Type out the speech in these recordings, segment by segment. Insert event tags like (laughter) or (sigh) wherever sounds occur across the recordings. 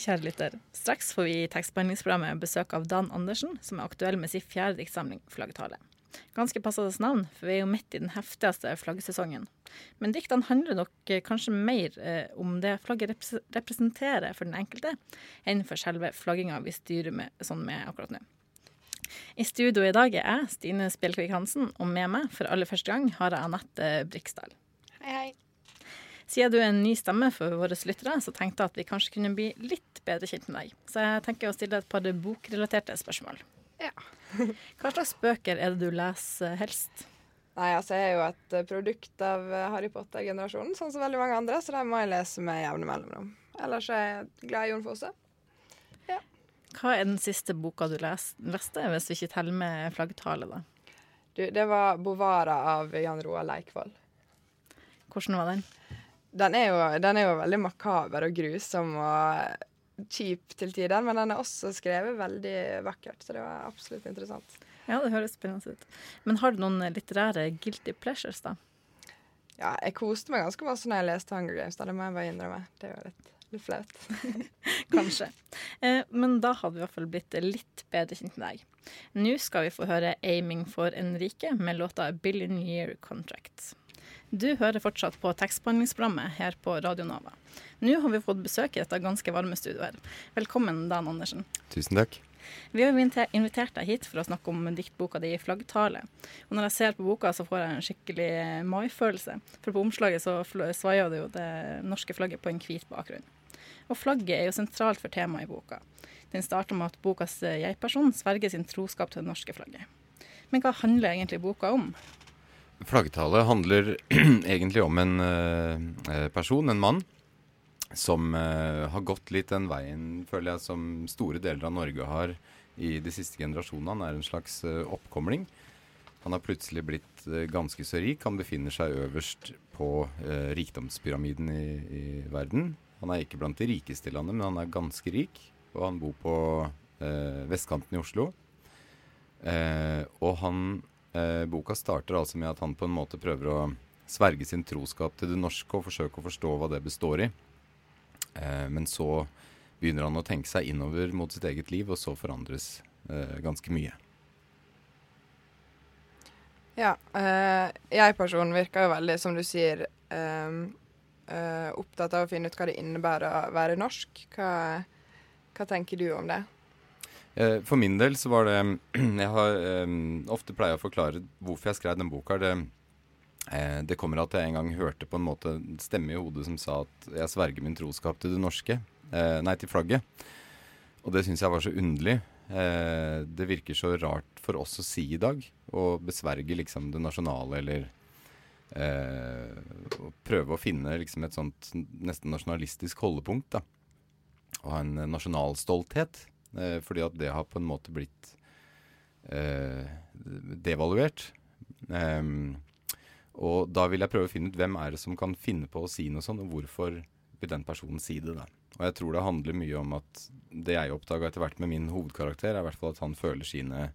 Kjære lytter. Straks får vi i tekstbehandlingsprogrammet besøk av Dan Andersen, som er aktuell med sin fjerde diktsamling, 'Flaggtale'. Ganske passende navn, for vi er jo midt i den heftigste flaggsesongen. Men diktene handler nok eh, kanskje mer eh, om det flagget rep representerer for den enkelte, enn for selve flagginga vi styrer med, sånn med akkurat nå. I studio i dag er jeg, Stine Spjelkvik Hansen, og med meg for aller første gang har jeg Anette Briksdal. Hei, hei. Siden du er en ny stemme for våre lyttere, så tenkte jeg at vi kanskje kunne bli litt bedre kjent med deg. Så jeg tenker å stille et par bokrelaterte spørsmål. Ja. (laughs) Hva slags bøker er det du leser helst? Nei, altså jeg er jo et eh, produkt av eh, Harry Potter-generasjonen, sånn som veldig mange andre, så de må jeg lese med jevne mellomrom. Ellers er jeg glad i Jon Fosse. Hva er den siste boka du leste, hvis vi ikke teller med flaggtale, da? Du, det var 'Bovara' av Jan Roar Leikvoll. Hvordan var den? Den er, jo, den er jo veldig makaber og grusom og kjip til tider, men den er også skrevet veldig vakkert, så det var absolutt interessant. Ja, det høres spennende ut. Men har du noen litterære guilty pleasures, da? Ja, jeg koste meg ganske masse når jeg leste Hunger Games, da, det må jeg bare innrømme. Det var litt, litt flaut. (laughs) Kanskje. Eh, men da hadde vi i hvert fall blitt litt bedre kjent med deg. Nå skal vi få høre 'Aiming for Enrique' med låta 'Billion Year Contract'. Du hører fortsatt på tekstbehandlingsprogrammet her på Radio Nova. Nå har vi fått besøk i dette ganske varme studioet. Velkommen, Dan Andersen. Tusen takk. Vi har invitert deg hit for å snakke om diktboka di 'Flaggtale'. Og når jeg ser på boka, så får jeg en skikkelig maifølelse. For på omslaget så svaier det jo det norske flagget på en hvit bakgrunn. Og flagget er jo sentralt for temaet i boka. Den starter med at bokas eh, jeg-person sverger sin troskap til det norske flagget. Men hva handler egentlig boka om? Flaggtale handler (clears throat) egentlig om en uh, person, en mann, som uh, har gått litt den veien, føler jeg, som store deler av Norge har i de siste generasjonene. Han er en slags uh, oppkomling. Han har plutselig blitt ganske så rik. Han befinner seg øverst på rikdomspyramiden i, i verden. Han er ikke blant de rikeste i landet, men han er ganske rik. Og han bor på vestkanten i Oslo. Og han eh, Boka starter altså med at han på en måte prøver å sverge sin troskap til det norske og forsøke å forstå hva det består i. Eh, men så begynner han å tenke seg innover mot sitt eget liv, og så forandres eh, ganske mye. Ja. eh, Jeg-personen virker jo veldig, som du sier, ehm, eh, opptatt av å finne ut hva det innebærer å være norsk. Hva, hva tenker du om det? Eh, For min del så var det (clears throat) Jeg har eh, ofte pleier å forklare hvorfor jeg skrev den boka. Det, eh, det kommer at jeg en gang hørte på en måte stemme i hodet som sa at jeg sverger min troskap til det norske. Nei, til flagget. Og det syns jeg var så underlig. Det virker så rart for oss å si i dag. Å besverge liksom det nasjonale eller å prøve å finne liksom et sånt nesten nasjonalistisk holdepunkt. da. Og ha en nasjonalstolthet. Eh, fordi at det har på en måte blitt eh, devaluert. Ehm, og da vil jeg prøve å finne ut hvem er det som kan finne på å si noe sånt, og hvorfor vil den personen si det. da. Og jeg tror det handler mye om at det jeg oppdaga etter hvert med min hovedkarakter, er i hvert fall at han føler sine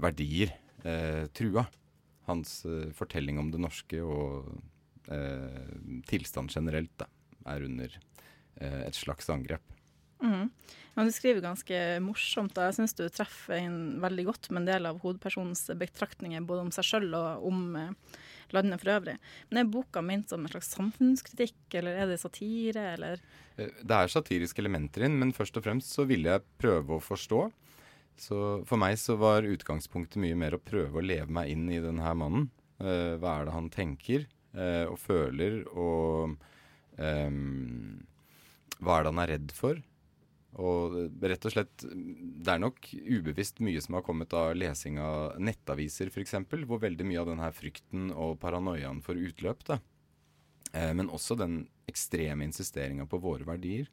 verdier eh, trua. Hans eh, fortelling om det norske og eh, tilstand generelt da, er under eh, et slags angrep. Mhm. Men du skriver ganske morsomt, og jeg syns du treffer inn veldig godt med en del av hovedpersonens betraktninger både om seg sjøl og om eh, landet for øvrig. Men er boka ment som en slags samfunnskritikk, eller er det satire, eller Eh, Det er satiriske elementer inn, men først og fremst så ville jeg prøve å forstå. Så for meg så var utgangspunktet mye mer å prøve å leve meg inn i denne mannen. Eh, hva er det han tenker og føler, og um, hva er det han er redd for? Og eh, rett og slett, det er nok ubevisst mye som har kommet av lesing av nettaviser f.eks., hvor veldig mye av denne her frykten og paranoiaen for utløp da, Eh, men også den ekstreme insisteringa på våre verdier.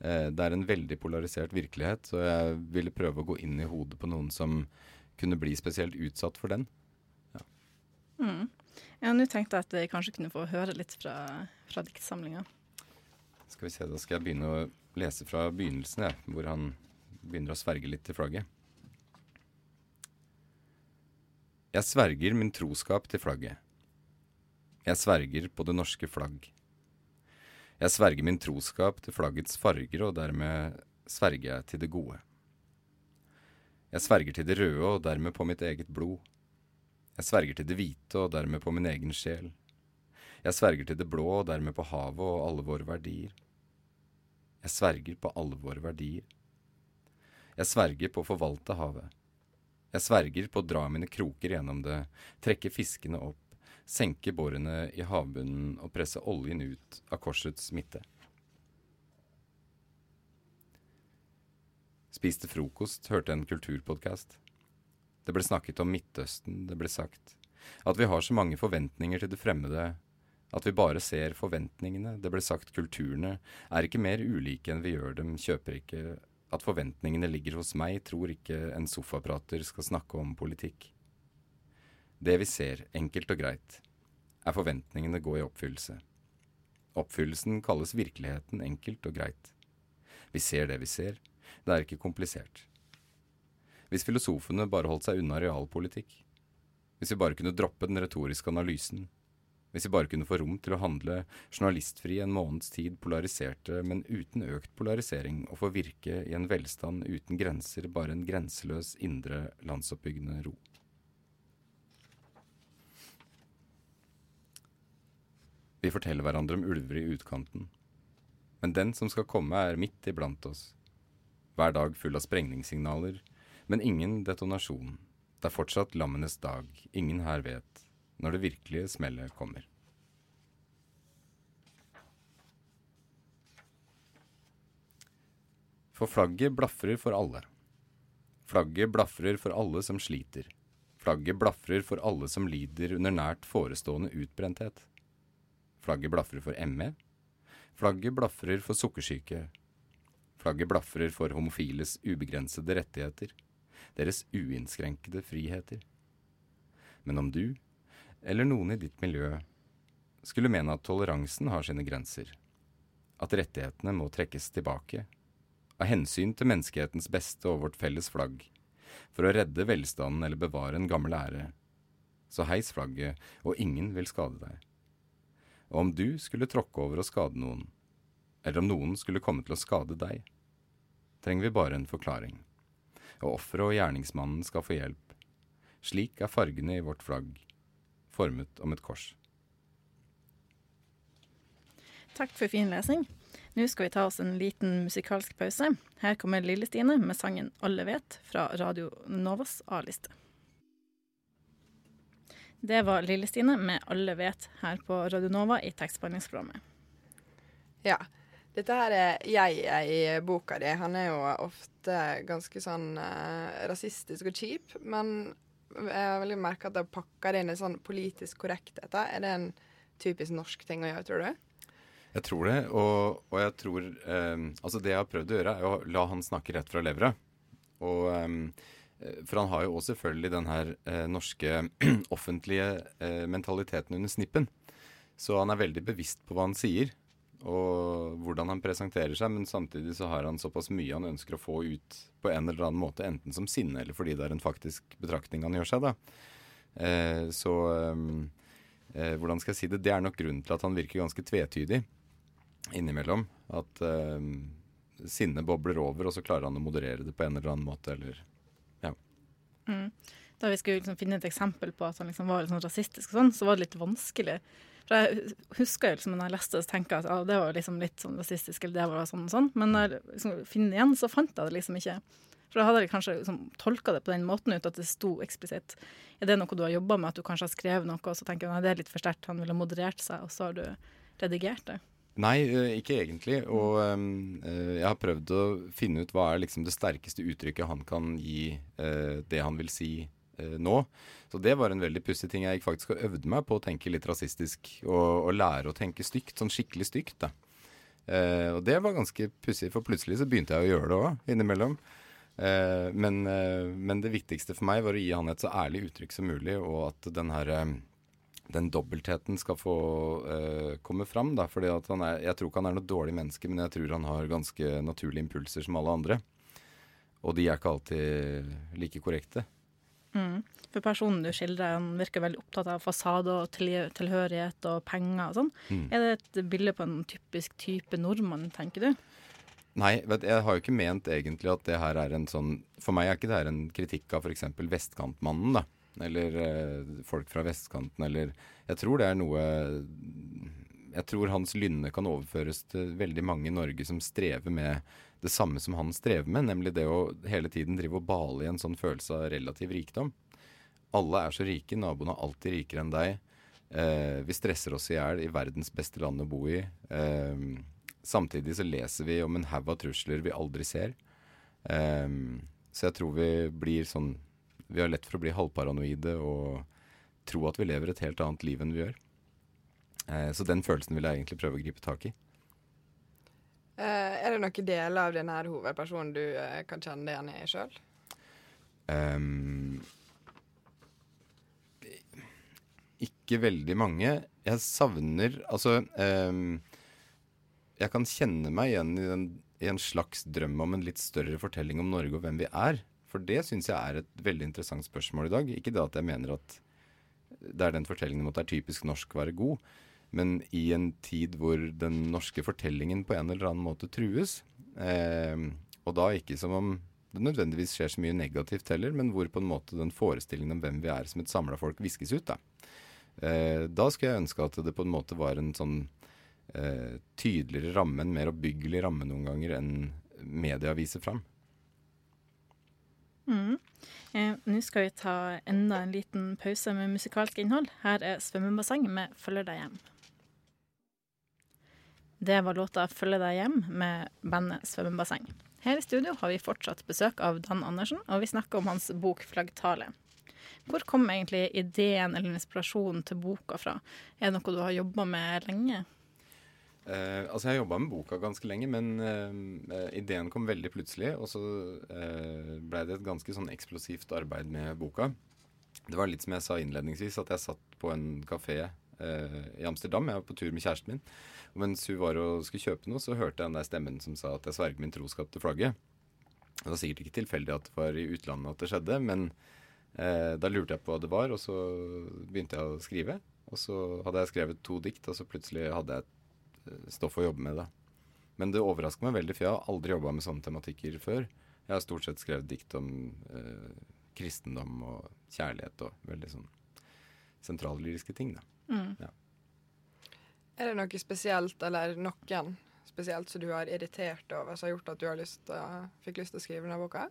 Eh, det er en veldig polarisert virkelighet, så jeg ville prøve å gå inn i hodet på noen som kunne bli spesielt utsatt for den. Ja, mm. ja nå tenkte jeg at jeg kanskje kunne få høre litt fra, fra diktsamlinga. Skal vi se, Da skal jeg begynne å lese fra begynnelsen, ja, hvor han begynner å sverge litt til flagget. Jeg sverger min troskap til flagget. Jeg sverger på det norske flagg. Jeg sverger min troskap til flaggets farger, og dermed sverger jeg til det gode. Jeg sverger til det røde, og dermed på mitt eget blod. Jeg sverger til det hvite, og dermed på min egen sjel. Jeg sverger til det blå, og dermed på havet og alle våre verdier. Jeg sverger på alle våre verdier. Jeg sverger på å forvalte havet. Jeg sverger på å dra mine kroker gjennom det, trekke fiskene opp, senke bårene i havbunnen og presse oljen ut av korsets midte. Spiste frokost, hørte en kulturpodkast. Det ble snakket om Midtøsten, det ble sagt at vi har så mange forventninger til det fremmede, at vi bare ser forventningene, det ble sagt kulturene, er ikke mer ulike enn vi gjør dem, kjøper ikke at forventningene ligger hos meg, tror ikke en sofaprater skal snakke om politikk. Det vi ser, enkelt og greit, er forventningene gå i oppfyllelse. Oppfyllelsen kalles virkeligheten enkelt og greit. Vi ser det vi ser, det er ikke komplisert. Hvis filosofene bare holdt seg unna realpolitikk, hvis vi bare kunne droppe den retoriske analysen, hvis vi bare kunne få rom til å handle journalistfri en måneds tid polariserte, men uten økt polarisering, og få virke i en velstand uten grenser, bare en grenseløs indre landsoppbyggende ro. Vi forteller hverandre om ulver i utkanten. Men den som skal komme, er midt iblant oss. Hver dag full av sprengningssignaler, men ingen detonasjon. Det er fortsatt lammenes dag, ingen her vet når det virkelige smellet kommer. For flagget blafrer for alle. Flagget blafrer for alle som sliter. Flagget blafrer for alle som lider under nært forestående utbrenthet. Flagget blafrer for ME. Flagget blafrer for sukkersyke. Flagget blafrer for homofiles ubegrensede rettigheter. Deres uinnskrenkede friheter. Men om du, eller noen i ditt miljø skulle mene at toleransen har sine grenser, at rettighetene må trekkes tilbake, av hensyn til menneskehetens beste og vårt felles flagg, for å redde velstanden eller bevare en gammel ære, så heis flagget, og ingen vil skade deg. Og om du skulle tråkke over og skade noen, eller om noen skulle komme til å skade deg, trenger vi bare en forklaring, og offeret og gjerningsmannen skal få hjelp. Slik er fargene i vårt flagg, formet om et kors. Takk for fin lesing. Nå skal vi ta oss en liten musikalsk pause. Her kommer Lille-Stine med sangen 'Alle vet' fra Radio Novas A-liste. Det var Lille-Stine med 'Alle vet' her på Radio Nova i tekstbehandlingsprogrammet. Ja. Dette her er jeg i boka di. Han er jo ofte ganske sånn eh, rasistisk og kjip, men jeg har veldig merka at de pakker inn i sånn politisk korrekthet. Er det en typisk norsk ting å gjøre, tror du? Jeg tror det, og, og jeg tror eh, Altså, det jeg har prøvd å gjøre, er å la han snakke rett fra levra. Og eh, For han har jo også selvfølgelig den her eh, norske (clears throat) offentlige eh, mentaliteten under snippen. Så han er veldig bevisst på hva han sier og hvordan han presenterer seg, men samtidig så har han såpass mye han ønsker å få ut på en eller annen måte, enten som sinne eller fordi det er en faktisk betraktning han gjør seg, da. Eh, så eh, hvordan skal jeg si det? Det er nok grunnen til at han virker ganske tvetydig innimellom. At eh, sinnet bobler over, og så klarer han å moderere det på en eller annen måte, eller ja. Mm. Da vi skulle liksom finne et eksempel på at han liksom var litt sånn rasistisk, og sånn, så var det litt vanskelig. For Jeg husker jo liksom når jeg leste det, så tenker jeg at ah, det var liksom litt sånn rasistisk, eller det var sånn og sånn. Men når jeg liksom finner igjen, så fant jeg det liksom ikke. For da hadde jeg kanskje liksom tolka det på den måten ut at det sto eksplisitt. Er det noe du har jobba med, at du kanskje har skrevet noe, og så tenker jeg at det er litt for sterkt, han ville moderert seg, og så har du redigert det? Nei, ikke egentlig. Og um, jeg har prøvd å finne ut hva er liksom det sterkeste uttrykket han kan gi uh, det han vil si nå. Så det var en veldig pussig ting. Jeg gikk faktisk og øvde meg på å tenke litt rasistisk og, og lære å tenke stygt. Sånn skikkelig stygt, da. Eh, og det var ganske pussig, for plutselig så begynte jeg å gjøre det òg, innimellom. Eh, men, eh, men, det viktigste for meg var å gi han et så ærlig uttrykk som mulig, og at den her eh, den dobbeltheten skal få uh, komme fram. Da, fordi at han er, jeg tror ikke han er noe dårlig menneske, men jeg tror han har ganske naturlige impulser som alle andre. Og de er ikke alltid like korrekte. Mm. For personen du skildrer, han virker veldig opptatt av fasade og tilhørighet og penger og sånn. Mm. Er det et bilde på en typisk type nordmann, tenker du? Nei, vet, jeg har jo ikke ment egentlig at det her er en sånn For meg er ikke det her en kritikk av f.eks. Vestkantmannen, da. Eller eh, folk fra vestkanten, eller Jeg tror det er noe Jeg tror hans lynne kan overføres til veldig mange i Norge som strever med det samme som han strever med, nemlig det å hele tiden drive og bale i en sånn følelse av relativ rikdom. Alle er så rike, naboene er alltid rikere enn deg. Eh, vi stresser oss i hjel i verdens beste land å bo i. Eh, samtidig så leser vi om en haug av trusler vi aldri ser. Eh, så jeg tror vi blir sånn Vi har lett for å bli halvparanoide og tro at vi lever et helt annet liv enn vi gjør. Eh, så den følelsen vil jeg egentlig prøve å gripe tak i. Uh, er det noen deler av denne hovedpersonen du uh, kan kjenne deg igjen i sjøl? Um, ikke veldig mange. Jeg savner Altså um, Jeg kan kjenne meg igjen i, den, i, en slags drøm om en litt større fortelling om Norge og hvem vi er. For det syns jeg er et veldig interessant spørsmål i dag. Ikke det at jeg mener at det er den fortellingen om at det er typisk norsk å være god. Men i en tid hvor den norske fortellingen på en eller annen måte trues, eh, og da ikke som om det nødvendigvis skjer så mye negativt heller, men hvor på en måte den forestillingen om hvem vi er som et samla folk, viskes ut. Da. Eh, da skulle jeg ønske at det på en måte var en sånn eh, tydeligere ramme, en mer oppbyggelig ramme noen ganger enn media viser fram. Mm. Eh, Nå skal vi ta enda en liten pause med musikalsk innhold. Her er svømmebasseng med 'Følger deg hjem'. Det var låta 'Følge deg hjem' med bandet Svømmebasseng. Her i studio har vi fortsatt besøk av Dan Andersen, og vi snakker om hans bok 'Flaggtale'. Hvor kom egentlig ideen eller inspirasjonen til boka fra? Er det noe du har jobba med lenge? Uh, altså Jeg har jobba med boka ganske lenge, men uh, ideen kom veldig plutselig. Og så uh, blei det et ganske sånn eksplosivt arbeid med boka. Det var litt som jeg sa innledningsvis, at jeg satt på en kafé eh, i Amsterdam. Jeg var på tur med kjæresten min. Og mens hun var og skulle kjøpe noe, så hørte jeg den der stemmen som sa at jeg sverger min troskap til flagget. Det var sikkert ikke tilfeldig at det var i utlandet at det skjedde, men eh, da lurte jeg på hva det var, og så begynte jeg å skrive. Og så hadde jeg skrevet to dikt, og så plutselig hadde jeg eh, stoff å jobbe med. da. Men det overrasker meg veldig, for jeg har aldri jobba med sånne tematikker før. Jeg har stort sett skrevet dikt om eh, kristendom og kjærlighet og veldig sånn sentrallyriske ting, da. Mm. Ja. Er det noe spesielt, eller noen spesielt, som du har irritert over, som har gjort at du har lyst, uh, fikk lyst til å skrive denne boka?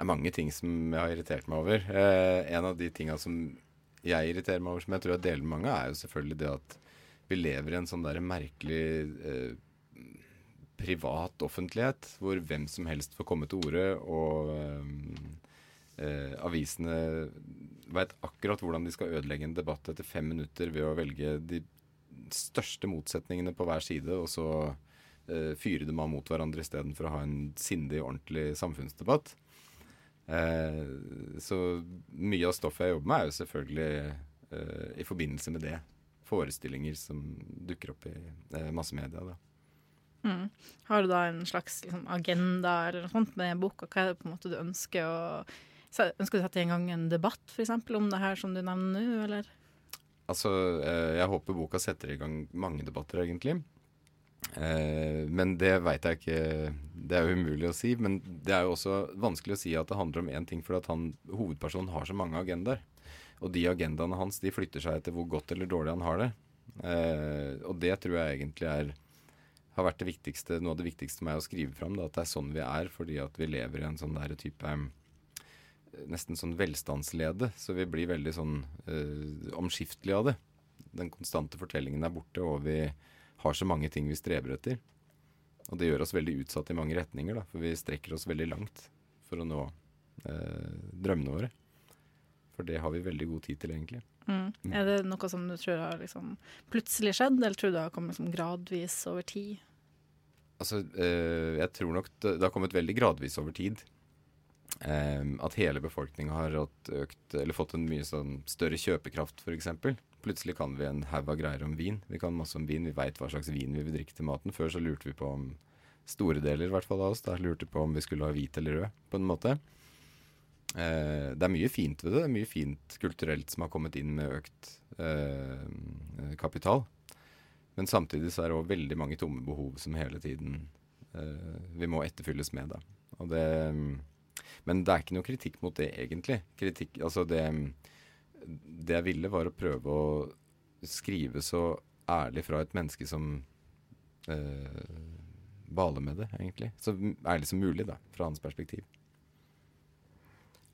Det er mange ting som jeg har irritert meg over. Eh, en av de tinga som jeg irriterer meg over, som jeg tror jeg deler med mange, er jo selvfølgelig det at vi lever i en sånn der merkelig eh, privat offentlighet, hvor hvem som helst får komme til orde, og eh, eh avisene veit akkurat hvordan de skal ødelegge en debatt etter fem minutter ved å velge de største motsetningene på hver side, og så uh, fyre dem av mot hverandre istedenfor å ha en sindig, ordentlig samfunnsdebatt. Uh, så mye av stoffet jeg jobber med, er jo selvfølgelig uh, i forbindelse med det. Forestillinger som dukker opp i massemedia. da. Mm. Har du da en slags liksom, agenda eller noe sånt med boka? Hva er det på en måte du ønsker å Ønsker du sette i gang en debatt for eksempel, om det her som du nevner nå, eller? Altså, eh, jeg håper boka setter i gang mange debatter, egentlig. Eh, men det veit jeg ikke Det er jo umulig å si. Men det er jo også vanskelig å si at det handler om én ting, for at han, hovedpersonen har så mange agendaer. Og de agendaene hans de flytter seg etter hvor godt eller dårlig han har det. Eh, og det tror jeg egentlig er har vært det viktigste, noe av det viktigste med å skrive fram. Da, at det er sånn vi er, fordi at vi lever i en sånn der type nesten sånn velstandslede. Så vi blir veldig sånn uh, omskiftelige av det. Den konstante fortellingen er borte, og vi har så mange ting vi streber etter. Og det gjør oss veldig utsatt i mange retninger, da, for vi strekker oss veldig langt for å nå uh, drømmene våre. For det har vi veldig god tid til, egentlig. Mm. Er det noe som du tror har liksom plutselig skjedd, eller tror du det har kommet liksom gradvis over tid? Altså, eh, jeg tror nok det, det har kommet veldig gradvis over tid. Eh, at hele befolkninga har økt, fått en mye sånn større kjøpekraft, f.eks. Plutselig kan vi en haug av greier om vin. Vi kan masse om vin, vi veit hva slags vin vi vil drikke til maten. Før så lurte vi på om store deler i hvert fall av oss da lurte på om vi skulle ha hvit eller rød, på en måte. Eh, det er mye fint ved det. Det er mye fint kulturelt som har kommet inn med økt eh, kapital. Men samtidig så er det òg veldig mange tomme behov som hele tiden eh, vi må etterfylles med. Da. Og det, men det er ikke noe kritikk mot det, egentlig. Kritikk, altså det, det jeg ville, var å prøve å skrive så ærlig fra et menneske som eh, baler med det, egentlig. Så ærlig som mulig, da, fra hans perspektiv.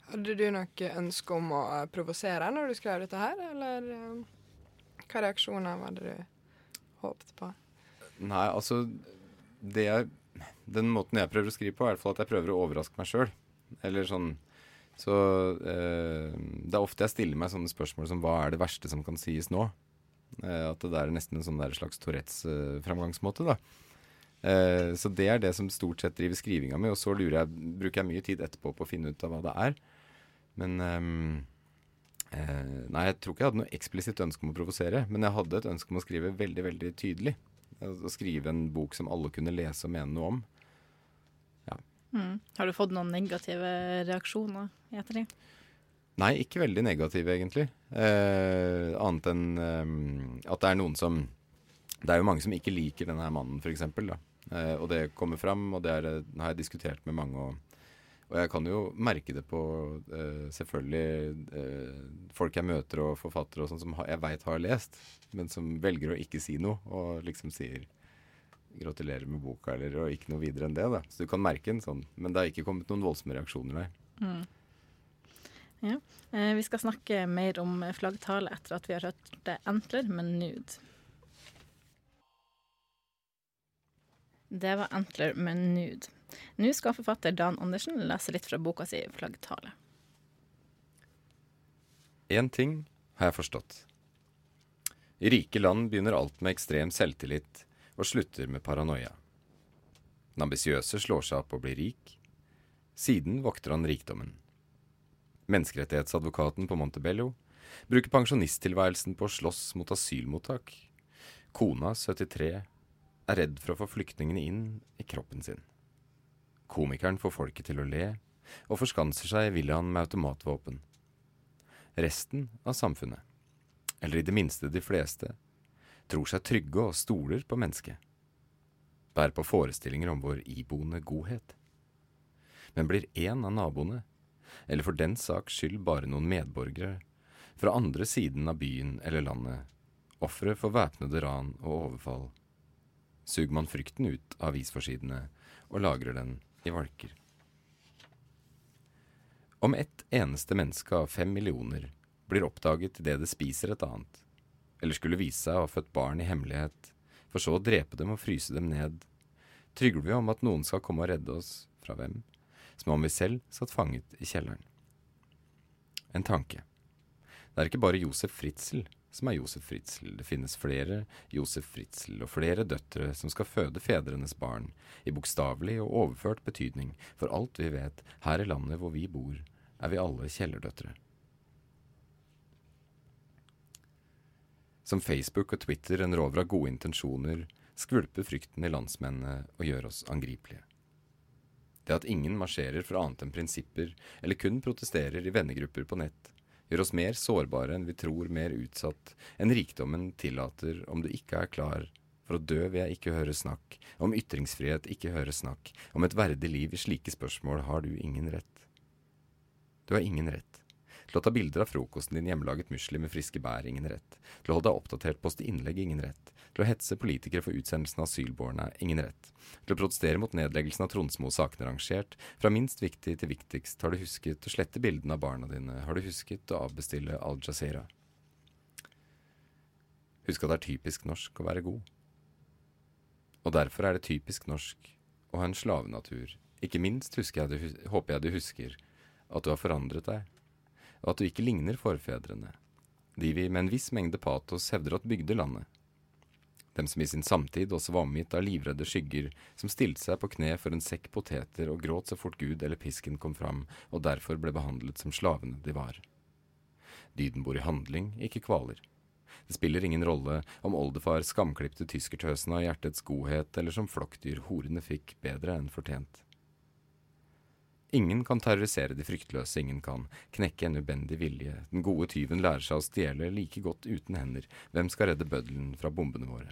Hadde du noe ønske om å uh, provosere når du skrev dette her, eller uh, hva reaksjoner var det du håpet på? Nei, altså det jeg, Den måten jeg prøver å skrive på, er i hvert fall at jeg prøver å overraske meg sjøl. Eller sånn Så uh, det er ofte jeg stiller meg sånne spørsmål som hva er det verste som kan sies nå? at det er nesten en sånn der slags Tourettes framgangsmåte, da. Eh, så det er det som stort sett driver skrivinga mi. Og så jeg, bruker jeg mye tid etterpå på å finne ut av hva det er. Men um, eh, Nei, jeg tror ikke jeg hadde noe eksplisitt ønske om å provosere. Men jeg hadde et ønske om å skrive veldig, veldig tydelig. Å skrive en bok som alle kunne lese og mene noe om. Mm. Har du fått noen negative reaksjoner i ettertid? Nei, ikke veldig negative, egentlig. Eh, annet enn eh, at det er noen som Det er jo mange som ikke liker denne mannen, f.eks. Eh, og det kommer fram, og det er, har jeg diskutert med mange. og og jeg kan jo merke det på eh, selvfølgelig uh, folk jeg møter og forfattere og sånn som jeg veit har lest, men som velger å ikke si noe og liksom sier gratulerer med boka eller og ikke noe videre enn det. da. Så du kan merke en sånn. Men det har ikke kommet noen voldsomme reaksjoner, der. Mm. Ja. Eh, vi skal snakke mer om flaggtale etter at vi har hørt det 'Entler' med 'Nude'. Det var 'Entler' med 'Nude'. Nå skal forfatter Dan Andersen lese litt fra boka si 'Flaggtale'. Én ting har jeg forstått. I rike land begynner alt med ekstrem selvtillit og slutter med paranoia. Den ambisiøse slår seg opp og blir rik. Siden vokter han rikdommen. Menneskerettighetsadvokaten på Montebello bruker pensjonisttilværelsen på å slåss mot asylmottak. Kona, 73, er redd for å få flyktningene inn i kroppen sin. Komikeren får folket til å le, og forskanser seg i villaen med automatvåpen. Resten av samfunnet, eller i det minste de fleste, tror seg trygge og stoler på mennesket. Bærer på forestillinger om vår iboende godhet. Men blir én av naboene, eller for den saks skyld bare noen medborgere, fra andre siden av byen eller landet, ofre for væpnede ran og overfall, suger man frykten ut av avisforsidene og lagrer den i valker. Om ett eneste menneske av fem millioner blir oppdaget idet det spiser et annet, eller skulle vise seg å ha født barn i hemmelighet, for så å drepe dem og fryse dem ned, trygler vi om at noen skal komme og redde oss fra hvem, som om vi selv satt fanget i kjelleren. En tanke. Det er ikke bare Josef Fritzel som er Josef Fritzel. Det finnes flere Josef Fritzel og flere døtre som skal føde fedrenes barn, i bokstavelig og overført betydning, for alt vi vet, her i landet hvor vi bor, er vi alle kjellerdøtre. Som Facebook og Twitter en rover av gode intensjoner, skvulper frykten i landsmennene og gjør oss angripelige. Det at ingen marsjerer for annet enn prinsipper, eller kun protesterer i vennegrupper på nett, gjør oss mer sårbare enn vi tror, mer utsatt enn rikdommen tillater om du ikke er klar for å dø vil jeg ikke høre snakk, om ytringsfrihet ikke høre snakk, om et verdig liv i slike spørsmål har du ingen rett. Du har ingen rett. Til å ta bilder av frokosten din hjemmelaget musli med friske bær, ingen rett. Til å holde deg oppdatert, poste innlegg, ingen rett. Til å hetse politikere for utsendelsen av asylbårne, ingen rett. Til å protestere mot nedleggelsen av Tronsmo-sakene rangert. Fra minst viktig til viktigst. Har du husket å slette bildene av barna dine? Har du husket å avbestille Al Jazeera? Husk at det er typisk norsk å være god. Og derfor er det typisk norsk å ha en slavenatur. Ikke minst jeg du, håper jeg du husker at du har forandret deg. Og at du ikke ligner forfedrene, de vi med en viss mengde patos hevder at bygde landet. Dem som i sin samtid også var omgitt av livredde skygger, som stilte seg på kne for en sekk poteter og gråt så fort Gud eller pisken kom fram, og derfor ble behandlet som slavene de var. Dyden bor i handling, ikke kvaler. Det spiller ingen rolle om oldefar skamklipte tyskertøsene av hjertets godhet, eller som flokkdyr horene fikk bedre enn fortjent. Ingen kan terrorisere de fryktløse, ingen kan knekke en ubendig vilje. Den gode tyven lærer seg å stjele like godt uten hender. Hvem skal redde bøddelen fra bombene våre?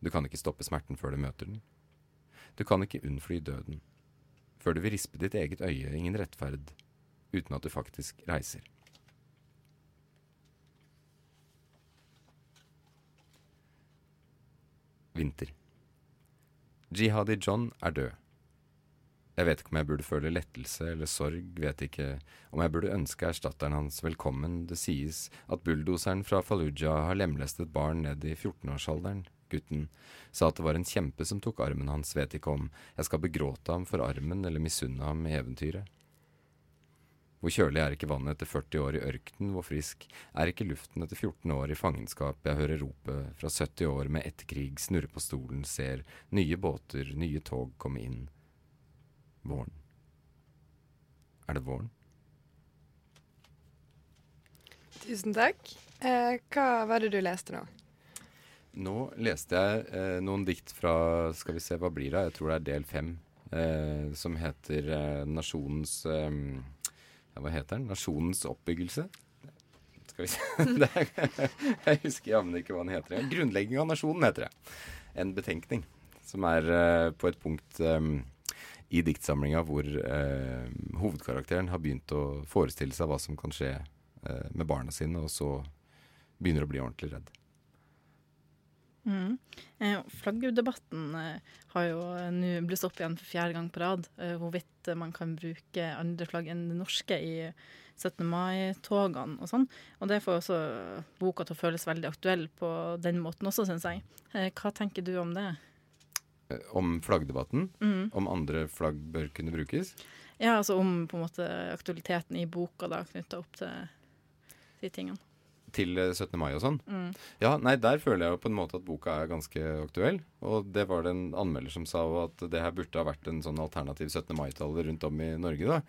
Du kan ikke stoppe smerten før du møter den. Du kan ikke unnfly døden. Før du vil rispe ditt eget øye, ingen rettferd, uten at du faktisk reiser. Vinter. Jihadi John er død. Jeg vet ikke om jeg burde føle lettelse eller sorg, vet ikke om jeg burde ønske erstatteren hans velkommen. Det sies at bulldoseren fra Fallujah har lemlestet barn ned i 14-årsalderen. Gutten sa at det var en kjempe som tok armen hans, vet ikke om jeg skal begråte ham for armen eller misunne ham eventyret. Hvor kjølig er ikke vannet etter 40 år i ørkenen, hvor frisk er ikke luften etter 14 år i fangenskap, jeg hører ropet fra 70 år med etterkrig snurre på stolen, ser nye båter, nye tog komme inn. Våren. Er det våren? Tusen takk. Eh, hva var det du leste nå? Nå leste jeg eh, noen dikt fra Skal vi se, hva blir det? Jeg tror det er del fem. Eh, som heter eh, Nasjonens eh, Hva heter den? Nasjonens oppbyggelse. Skal vi se (laughs) det er, Jeg husker jammen ikke hva den heter. Grunnlegging av nasjonen heter det. En betenkning. Som er eh, på et punkt i diktsamlinga hvor eh, hovedkarakteren har begynt å forestille seg hva som kan skje eh, med barna sine, og så begynner å bli ordentlig redd. Mm. Eh, Flaggerdebatten eh, har jo nå blusset opp igjen for fjerde gang på rad. Eh, hvorvidt man kan bruke andre flagg enn det norske i 17. mai-togene og sånn. Og det får også boka til å føles veldig aktuell på den måten også, syns jeg. Eh, hva tenker du om det? Eh, om flaggdebatten? Mm. Om andre flagg bør kunne brukes? Ja, altså om på en måte aktualiteten i boka da, knytta opp til de tingene. Til 17. Eh, mai og sånn? Mm. Ja, nei, der føler jeg jo på en måte at boka er ganske aktuell. Og det var det en anmelder som sa at det her burde ha vært en sånn alternativ 17. mai-tale rundt om i Norge, da.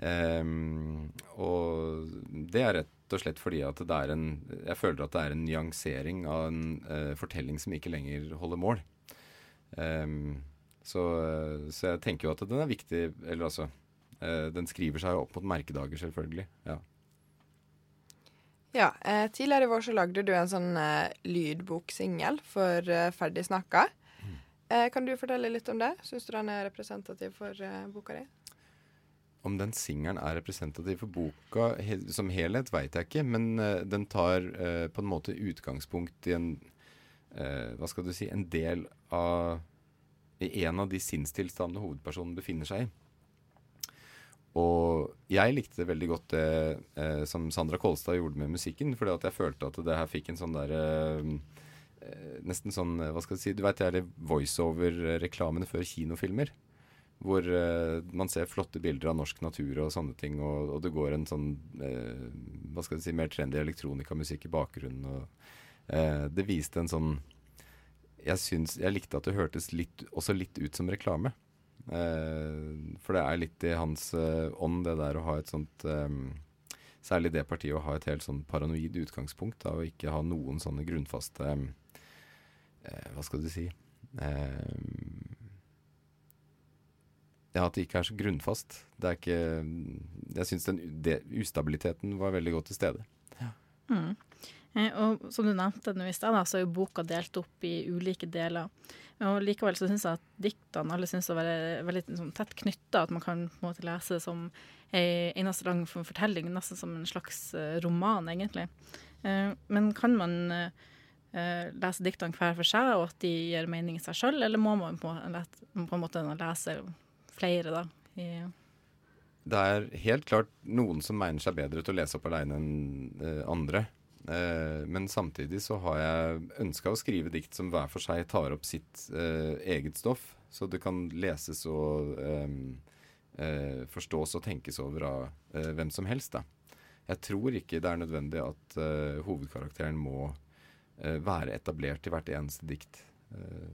Um, og det er rett og slett fordi at det er en Jeg føler at det er en nyansering av en uh, fortelling som ikke lenger holder mål. Um, så, så, jeg tenker jo at den er viktig Eller altså uh, Den skriver seg opp mot merkedager, selvfølgelig. Ja. Ja, eh, Tidligere i vår så lagde du en sånn eh, lydboksingel for eh, Ferdig snakka. Mm. Eh, kan du fortelle litt om det? Syns du den er representativ for eh, boka di? Om den singelen er representativ for boka he som helhet, veit jeg ikke. Men uh, den tar på en måte utgangspunkt i en uh, Hva skal du si En del av en av de sinnstilstandene hovedpersonen befinner seg i. Og jeg likte veldig godt det eh, som Sandra Kolstad gjorde med musikken. Fordi at jeg følte at det her fikk en sånn derre eh, Nesten sånn, eh, hva skal jeg si Du veit det er voiceover-reklamene før kinofilmer. Hvor eh, man ser flotte bilder av norsk natur og sånne ting. Og, og det går en sånn eh, hva skal jeg si, mer trendy elektronikamusikk i bakgrunnen. Og eh, det viste en sånn jeg, syns, jeg likte at det hørtes litt, også litt ut som reklame. Eh, for det er litt i hans eh, ånd, det der å ha et sånt eh, Særlig det partiet å ha et helt sånn paranoid utgangspunkt av å ikke ha noen sånne grunnfaste eh, Hva skal du si eh, Ja, at det ikke er så grunnfast. Det er ikke Jeg syns den ustabiliteten var veldig godt til stede. Ja. Mm. Eh, og som du nevnte nå i sted, så er jo boka delt opp i ulike deler. Og Likevel så syns jeg at diktene alle synes å være veldig sånn, tett knytta. At man kan på en måte lese det som en eneste lang fortelling, nesten som en slags uh, roman, egentlig. Uh, men kan man lese diktene hver for seg, og at de gir mening i seg sjøl, eller må man på, en måte lese flere, da? I, det er helt klart noen som mener seg bedre til å lese opp aleine enn andre. Eh, men samtidig så har jeg ønska å skrive dikt som hver for seg tar opp sitt eh, eget stoff. Så det kan leses og eh, eh, forstås og tenkes over av hvem som helst. da. Jeg tror ikke det er nødvendig at eh, hovedkarakteren må eh, være etablert i hvert eneste dikt eh,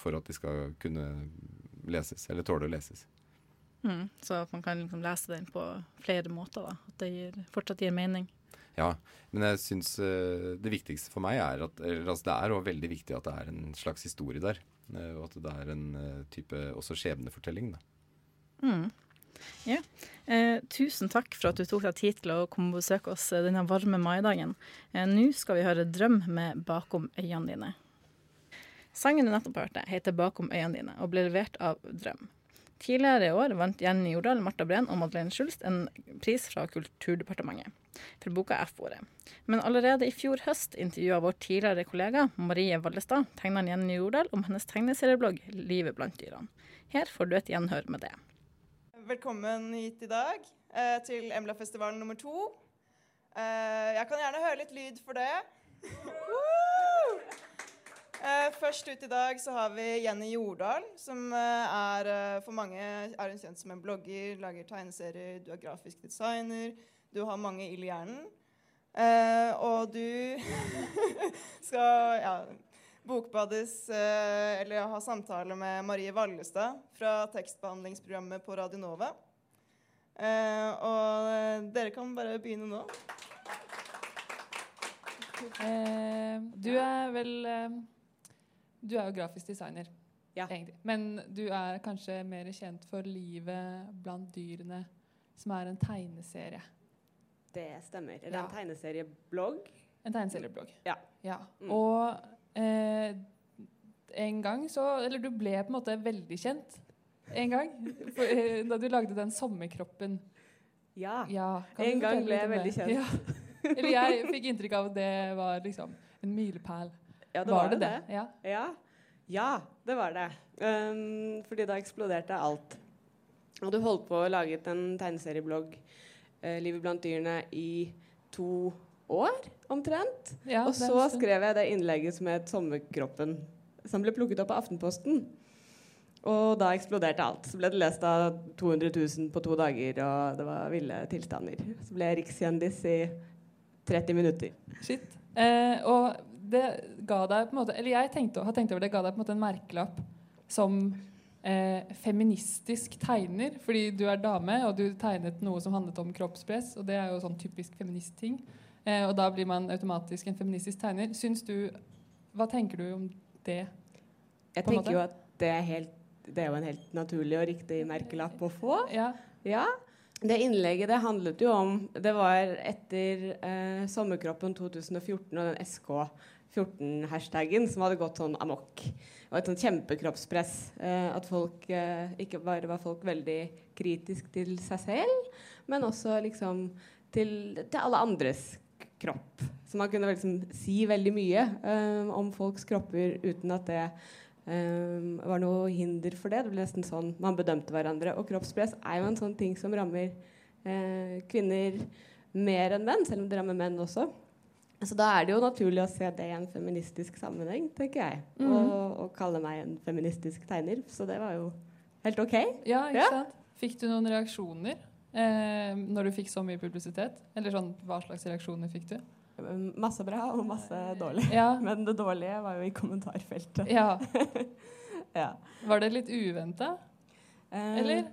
for at de skal kunne leses, eller tåle å leses. Mm, så at man kan liksom lese den på flere måter, da. At det gir, fortsatt gir mening. Ja, men jeg syns uh, det viktigste for meg er at altså, Det er veldig viktig at det er en slags historie der. Uh, og at det er en uh, type også skjebnefortelling. Da. Mm. Ja. Eh, tusen takk for at du tok deg tid til å komme og besøke oss denne varme maidagen. Eh, Nå skal vi høre 'Drøm' med 'Bakom øynene dine'. Sangen du nettopp hørte, heter 'Bakom øynene dine' og ble levert av Drøm. Tidligere i år vant Jenny Jordal, Marta Breen og Madeleine Schulst en pris fra Kulturdepartementet for boka F-ordet. Men allerede i fjor høst intervjua vår tidligere kollega Marie Vallestad tegneren Jenny Jordal om hennes tegneserieblogg 'Livet blant dyrene'. Her får du et gjenhør med det. Velkommen hit i dag eh, til Emla-festivalen nummer to. Eh, jeg kan gjerne høre litt lyd for det. Eh, først ut i dag så har vi Jenny Jordal, som eh, er eh, for mange er hun kjent som en blogger, lager tegneserier, du er grafisk designer, du har mange ild i hjernen. Og du (laughs) skal ja, bokbades eller ha samtale med Marie Vallestad fra tekstbehandlingsprogrammet på Radio Nova. Eh, og dere kan bare begynne nå. Eh, du er vel eh, Du er jo grafisk designer, Ja. egentlig. Men du er kanskje mer kjent for Livet blant dyrene, som er en tegneserie. Det stemmer. Det er Ja. en tegneserieblogg. En tegneserieblogg. Ja. ja. Mm. Og eh, en gang så Eller du ble på en måte veldig kjent. En gang. For, eh, da du lagde den sommerkroppen. Ja. Ja, En gang ble jeg veldig kjent. Ja. Eller jeg fikk inntrykk av at det var liksom en milepæl. Ja, det var, det det? Ja. Ja. ja, det var det. Um, fordi da eksploderte alt. Og du holdt på å lage en tegneserieblogg, uh, 'Livet blant dyrene', i to år omtrent. Ja, og så skrev jeg det innlegget som het 'Sommerkroppen', som ble plukket opp av Aftenposten. Og da eksploderte alt. Så ble det lest av 200 000 på to dager, og det var ville tilstander. Så ble jeg rikskjendis i 30 minutter. Shit. Eh, og det ga deg på en måte Eller jeg tenkte, har tenkt over det ga deg på en måte en merkelapp som eh, feministisk tegner. Fordi du er dame, og du tegnet noe som handlet om kroppspress. Og det er jo sånn typisk feministting. Eh, og da blir man automatisk en feministisk tegner. Syns du Hva tenker du om det? Jeg tenker måte. jo at det er, helt, det er jo en helt naturlig og riktig merkelapp å få. Ja. Ja. Det innlegget det handlet jo om Det var etter eh, Sommerkroppen 2014 og den SK14-hashtagen som hadde gått sånn amok. Og et sånn kjempekroppspress. Eh, at folk eh, ikke bare var folk veldig kritisk til seg selv, men også liksom til, til alle andres kropp. Så man kunne liksom si veldig mye eh, om folks kropper uten at det Um, var noe hinder for det. Det ble nesten sånn man bedømte hverandre. Og kroppspress er jo en sånn ting som rammer eh, kvinner mer enn menn, selv om det rammer menn også. Så da er det jo naturlig å se det i en feministisk sammenheng, tenker jeg. Mm. Og, og kalle meg en feministisk tegner. Så det var jo helt OK. ja, ikke Ja. sant? Fikk du noen reaksjoner eh, når du fikk så mye publisitet? Eller sånn, hva slags reaksjoner fikk du? Masse bra og masse dårlig. Ja. (laughs) Men det dårlige var jo i kommentarfeltet. ja. (laughs) Ja. Var det litt uventa? Eh, Eller?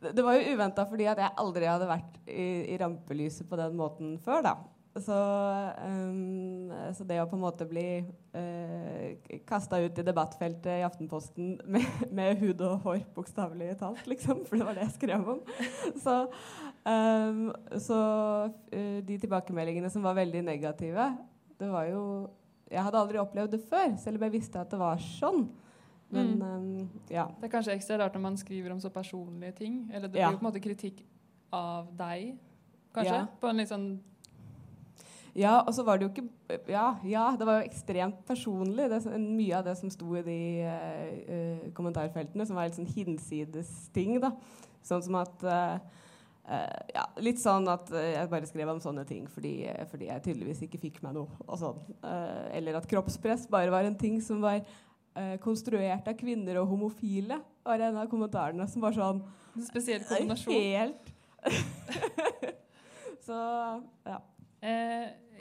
Det, det var jo uventa fordi at jeg aldri hadde vært i, i rampelyset på den måten før, da. Så, um, så det å på en måte bli uh, kasta ut i debattfeltet i Aftenposten med, med hud og hår, bokstavelig talt, liksom, for det var det jeg skrev om Så, um, så uh, de tilbakemeldingene som var veldig negative, det var jo Jeg hadde aldri opplevd det før, selv om jeg visste at det var sånn. Men Mm. um, ja. Det er kanskje ekstra rart når man skriver om så personlige ting. Eller det Ja. blir jo på en måte kritikk av deg, kanskje? Ja. På en litt sånn Ja, og så var det jo ikke Ja, ja det var jo ekstremt personlig. Det, mye av det som sto i de eh, kommentarfeltene, som var litt sånn hinsides ting. da. Sånn som at uh, Uh, ja, Litt sånn at jeg bare skrev om sånne ting fordi, fordi jeg tydeligvis ikke fikk meg noe. sånn. Eller at kroppspress bare var en ting som var konstruert av kvinner og homofile. var en av kommentarene som var sånn En spesiell kombinasjon. Helt (laughs) Så ja.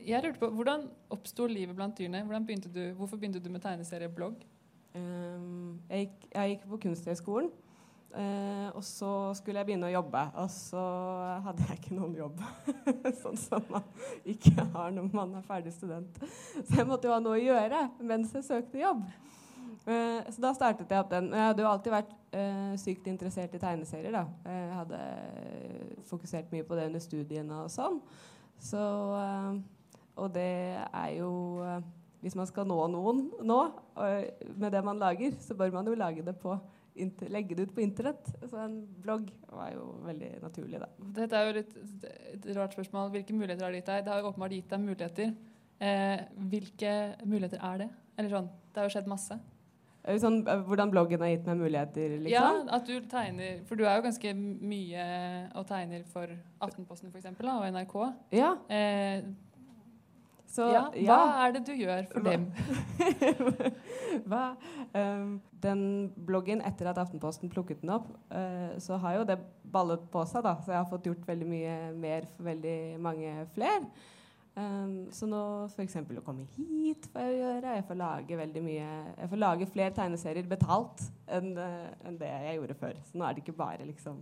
Eh, jeg lurte på, Hvordan oppsto livet blant dyrene? Begynte du, hvorfor begynte du med tegneserieblogg? Um, jeg, gikk, jeg gikk på Kunsthøgskolen. uh, og så skulle jeg begynne å jobbe, og så hadde jeg ikke noen jobb. (laughs) sånn som man ikke har når man er ferdig student. Så jeg måtte jo ha noe å gjøre mens jeg søkte jobb. Uh, så da startet jeg opp den. Jeg hadde jo alltid vært uh, sykt interessert i tegneserier. da. Jeg hadde eh, fokusert mye på det under studiene og sånn. Så, eh, og det er jo eh, Hvis man skal nå noen nå med det man lager, så bør man jo lage det på legge det ut på internett. Så en blogg var jo veldig naturlig, da. Dette er jo litt et rart spørsmål. Hvilke muligheter har det gitt deg? Det har jo åpenbart gitt deg muligheter. Eh, hvilke muligheter er det? Eller sånn, Det har jo skjedd masse. Det Sånn, eh, hvordan bloggen har gitt meg muligheter, Ja, liksom? at du tegner For du er jo ganske mye og tegner for Aftenposten for eksempel, og NRK. Ja. Eh, Så, ja, hva er det du gjør for Hva- dem? (laughs) Hva? Um, den bloggen, etter at Aftenposten plukket den opp, uh, så har jo det ballet på seg, da. Så jeg har fått gjort veldig mye mer for veldig mange flere. Um, så nå f.eks. å komme hit får jeg gjøre. Jeg får lage veldig mye Jeg får lage flere tegneserier betalt enn uh, en det jeg gjorde før. Så nå er det ikke bare liksom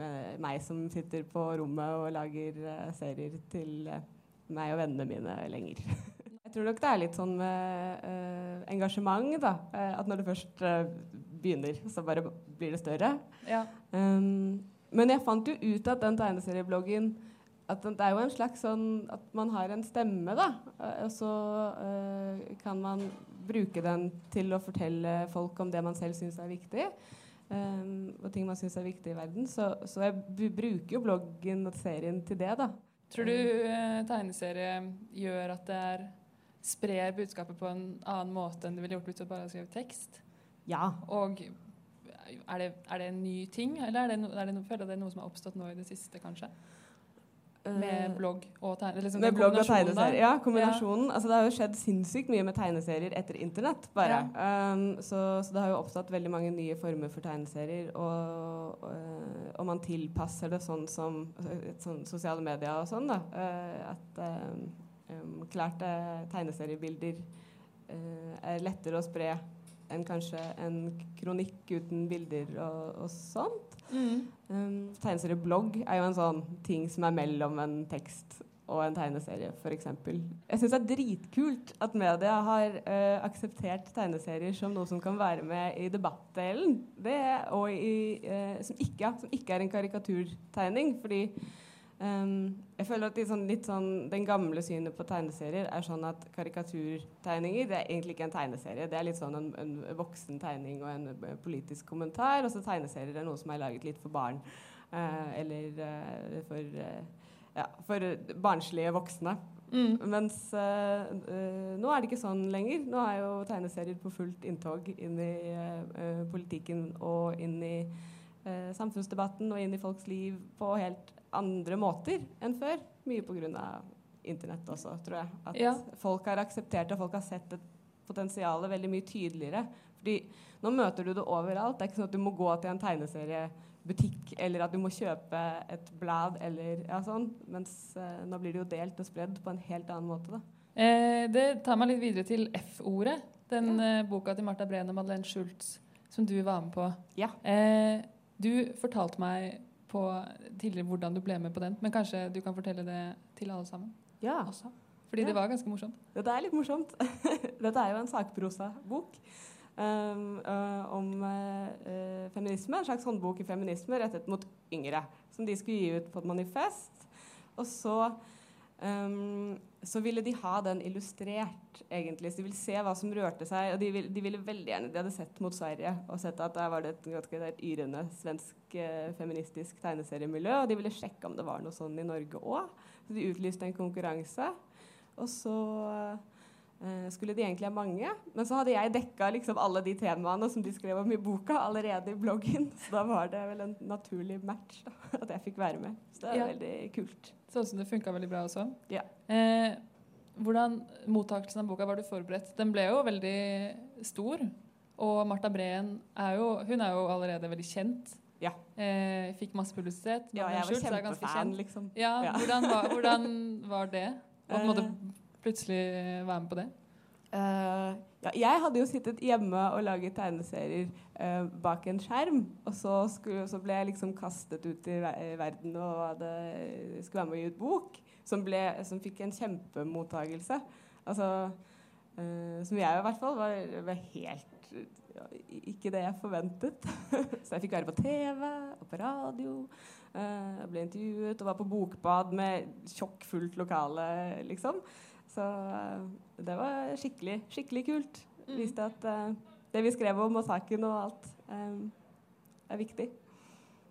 uh, meg som sitter på rommet og lager uh, serier til eh, meg og vennene mine lenger. Jeg tror nok det er litt sånn med uh, engasjement, da. Eh, at når det først uh, begynner, så bare blir det større. Ja. Um, men jeg fant jo ut at den tegneseriebloggen at den, Det er jo en slags sånn at man har en stemme, da. Og så uh, kan man bruke den til å fortelle folk om det man selv syns er viktig. Um, og ting man syns er viktig i verden. Så, så jeg bruker jo bloggen og serien til det, da. Tror du eh, tegneserie gjør at det er sprer budskapet på en annen måte enn det ville gjort hvis du bare hadde skrevet tekst? Ja. Og er det, er det en ny ting, eller er det, no, er det, no, føler det er noe som har oppstått nå i det siste, kanskje? Med Eh, blogg og tegne... Liksom med blogg og tegneserier. Ja, kombinasjonen. Altså, det har jo skjedd sinnssykt mye med tegneserier etter internett. bare. Um, så, så det har jo oppstått veldig mange nye former for tegneserier. Og, og, og man tilpasser det sånn som sånn sosiale medier og sånn. da. Eh, at um, klærte eh, tegneseriebilder uh, er lettere å spre enn kanskje en kronikk uten bilder og, og sånt. Mm. Um, tegneserieblogg er jo en sånn ting som er mellom en tekst og en tegneserie, f.eks. Jeg syns det er dritkult at media har uh, akseptert tegneserier som noe som kan være med i debattdelen. Det, og i, uh, som, ikke, som ikke er en karikaturtegning. Fordi um, jeg føler at sånn, sånn, Den gamle synet på tegneserier er sånn at karikaturtegninger det er egentlig ikke en tegneserie. Det er litt sånn en, en voksen tegning og en eh, politisk kommentar. Og så tegneserier er noe som er laget litt for barn. Uh, eller uh, for, uh, ja, for barnslige voksne. Mm. Mens nå er det ikke sånn lenger. Nå er jo tegneserier på fullt inntog inn i politikken og inn i samfunnsdebatten og inn i folks liv på helt andre måter enn før. Mye pga. internett også, tror jeg. At Ja. folk har akseptert det, folk har sett et potensial veldig mye tydeligere. Fordi nå møter du det overalt. Det er ikke sånn at du må gå til en tegneseriebutikk, eller at du må kjøpe et blad, eller ja, sånn. Mens eh, nå blir det jo delt og spredd på en helt annen måte, da. Eh, det tar meg litt videre til F-ordet. Den eh, boka til Martha Breen og Madeleine Schultz som du var med på. Ja. Eh, du fortalte meg på tidligere hvordan du ble med på den, men kanskje du kan fortelle det til alle sammen Ja. også? Fordi Ja. det var ganske morsomt. Dette er litt morsomt. (laughs) Dette er jo en sakprosabok um, øh, om øh, feminisme. En slags håndbok i feminisme rettet mot yngre. Som de skulle gi ut på et manifest. Og så, um, så ville de ha den illustrert, egentlig. Så de ville se hva som rørte seg. Og de ville, de ville veldig gjerne De hadde sett mot Sverige og sett at der var det et et, et yrende svensk eh, feministisk tegneseriemiljø. Og de ville sjekke om det var noe sånn i Norge òg. Så de utlyste en konkurranse. Og så eh, skulle de egentlig ha mange. Men så hadde jeg dekka liksom alle de temaene som de skrev om i boka, allerede i bloggen. Så da var det vel en naturlig match da, at jeg fikk være med. Så det er Ja. veldig kult. Så ut som det funka veldig bra også. Ja. Eh, hvordan mottakelsen av boka var du forberedt? Den ble jo veldig stor. Og Marta Breen er jo, hun er jo allerede veldig kjent. Ja. Eh, fikk masse publisitet. Ja, jeg var kjempefan, liksom. Ja, Ja. Hvordan, var, hvordan var det? Å på en måte Eh. plutselig være med på det? Eh, ja, jeg hadde jo sittet hjemme og laget tegneserier uh, bak en skjerm. Og så, skulle, så ble jeg liksom kastet ut i verden og hadde, skulle være med å gi ut bok. Som, ble, som fikk en kjempemottagelse. Altså, uh, som jeg i hvert fall var, var helt ja, ikke det jeg forventet. (laughs) så jeg fikk være på TV og på radio. jeg ble intervjuet og var på bokbad med tjokkfullt lokale, liksom. Så eh, det var skikkelig, skikkelig kult. Mm. Viste at eh, det vi skrev om og saken og alt, eh, er viktig.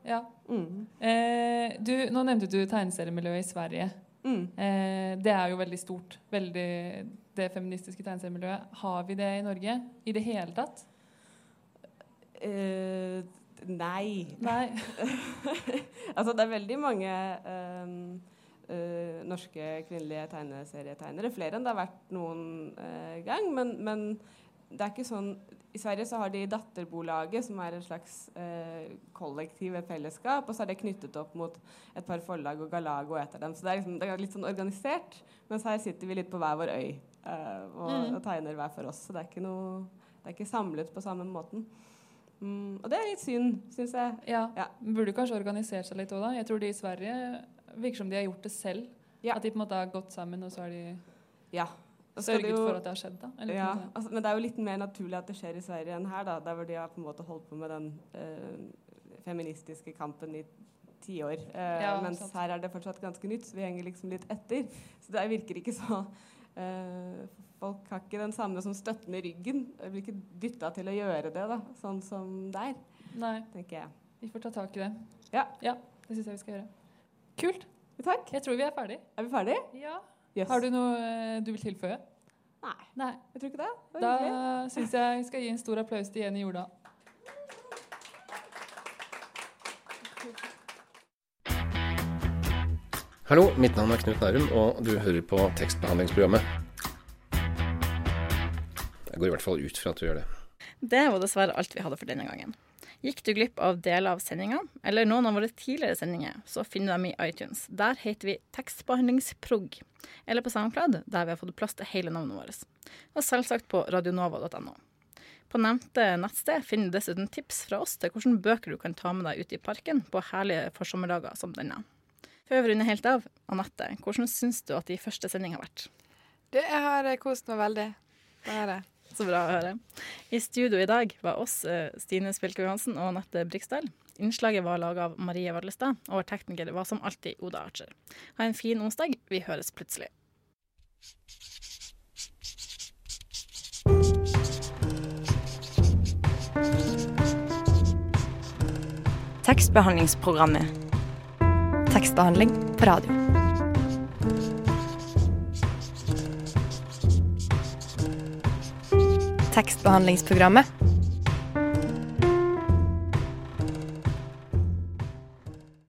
Ja. Mm. Eh, du, nå nevnte du tegneseriemiljøet i Sverige. Mm. Eh, det er jo veldig stort. Veldig, det feministiske tegneseriemiljøet. Har vi det i Norge i det hele tatt? Eh, nei. Nei. (laughs) altså, det er veldig mange ehm, eh, norske kvinnelige tegneserietegnere. Flere enn det har vært noen uh, gang. Men, men det er ikke sånn I Sverige så har de Datterbolaget, som er et slags uh, kollektiv, et fellesskap. Og så er det knyttet opp mot et par forlag og Galago etter dem. Så det er, liksom, det er litt sånn organisert. Mens her sitter vi litt på hver vår øy og, Mm. og tegner hver for oss. Så det er ikke noe det er ikke samlet på samme måten. Mm, og det er litt synd, syns jeg. Ja. Ja. Burde kanskje organisert seg litt òg, da. Jeg tror de i Sverige virker som de har gjort det selv. Ja. At de på en måte har gått sammen, og så har de Ja. Sørget jo- for at det har skjedd. da. Eller ja, altså, men det er jo litt mer naturlig at det skjer i Sverige enn her, da, der hvor de har på en måte holdt på med den øh, feministiske kampen i tiår. Uh, Ja, mens sant. her er det fortsatt ganske nytt, så vi henger liksom litt etter. Så det virker ikke så eh, Folk har ikke den samme som støtten i ryggen. Jeg blir ikke dytta til å gjøre det, da, sånn som der, Nei, tenker jeg. vi får ta tak i det. Ja. det syns jeg vi skal gjøre. Kult. Takk. Jeg tror vi er ferdig. Er vi ferdig? Ja. Yes. Har du noe eh, du vil tilføye? Nei, Nei. jeg tror ikke det. det Da syns jeg vi skal gi en stor applaus til Jenny Jordal. Hallo, mitt navn er Knut Nærum, og du hører på tekstbehandlingsprogrammet. Jeg går i hvert fall ut fra at du gjør det. Det var dessverre alt vi hadde for denne gangen. Gikk du glipp av deler av sendinga, eller noen av våre tidligere sendinger, så finner du dem i iTunes. Der heter vi Tekstbehandlingsprog. Eller på SoundCloud, der vi har fått plass til hele navnet vårt. Og selvsagt på radionova.no. På nevnte nettsted finner du dessuten tips fra oss til hvilke bøker du kan ta med deg ut i parken på herlige forsommerdager som denne. Før vi runder helt av, Anette, hvordan syns du at de første sendingene har vært? Du, jeg har kost meg veldig. Det har jeg. Så bra å høre. I studio i dag var oss eh, Stine Spilke Johansen og Anette Briksdal. Innslaget var laga av Marie Vadlestad, og vår tekniker var som alltid Oda Archer. Ha en fin onsdag. Vi høres plutselig. Tekstbehandlingsprogrammet. Tekstbehandling på radio. Tekstbehandlingsprogrammet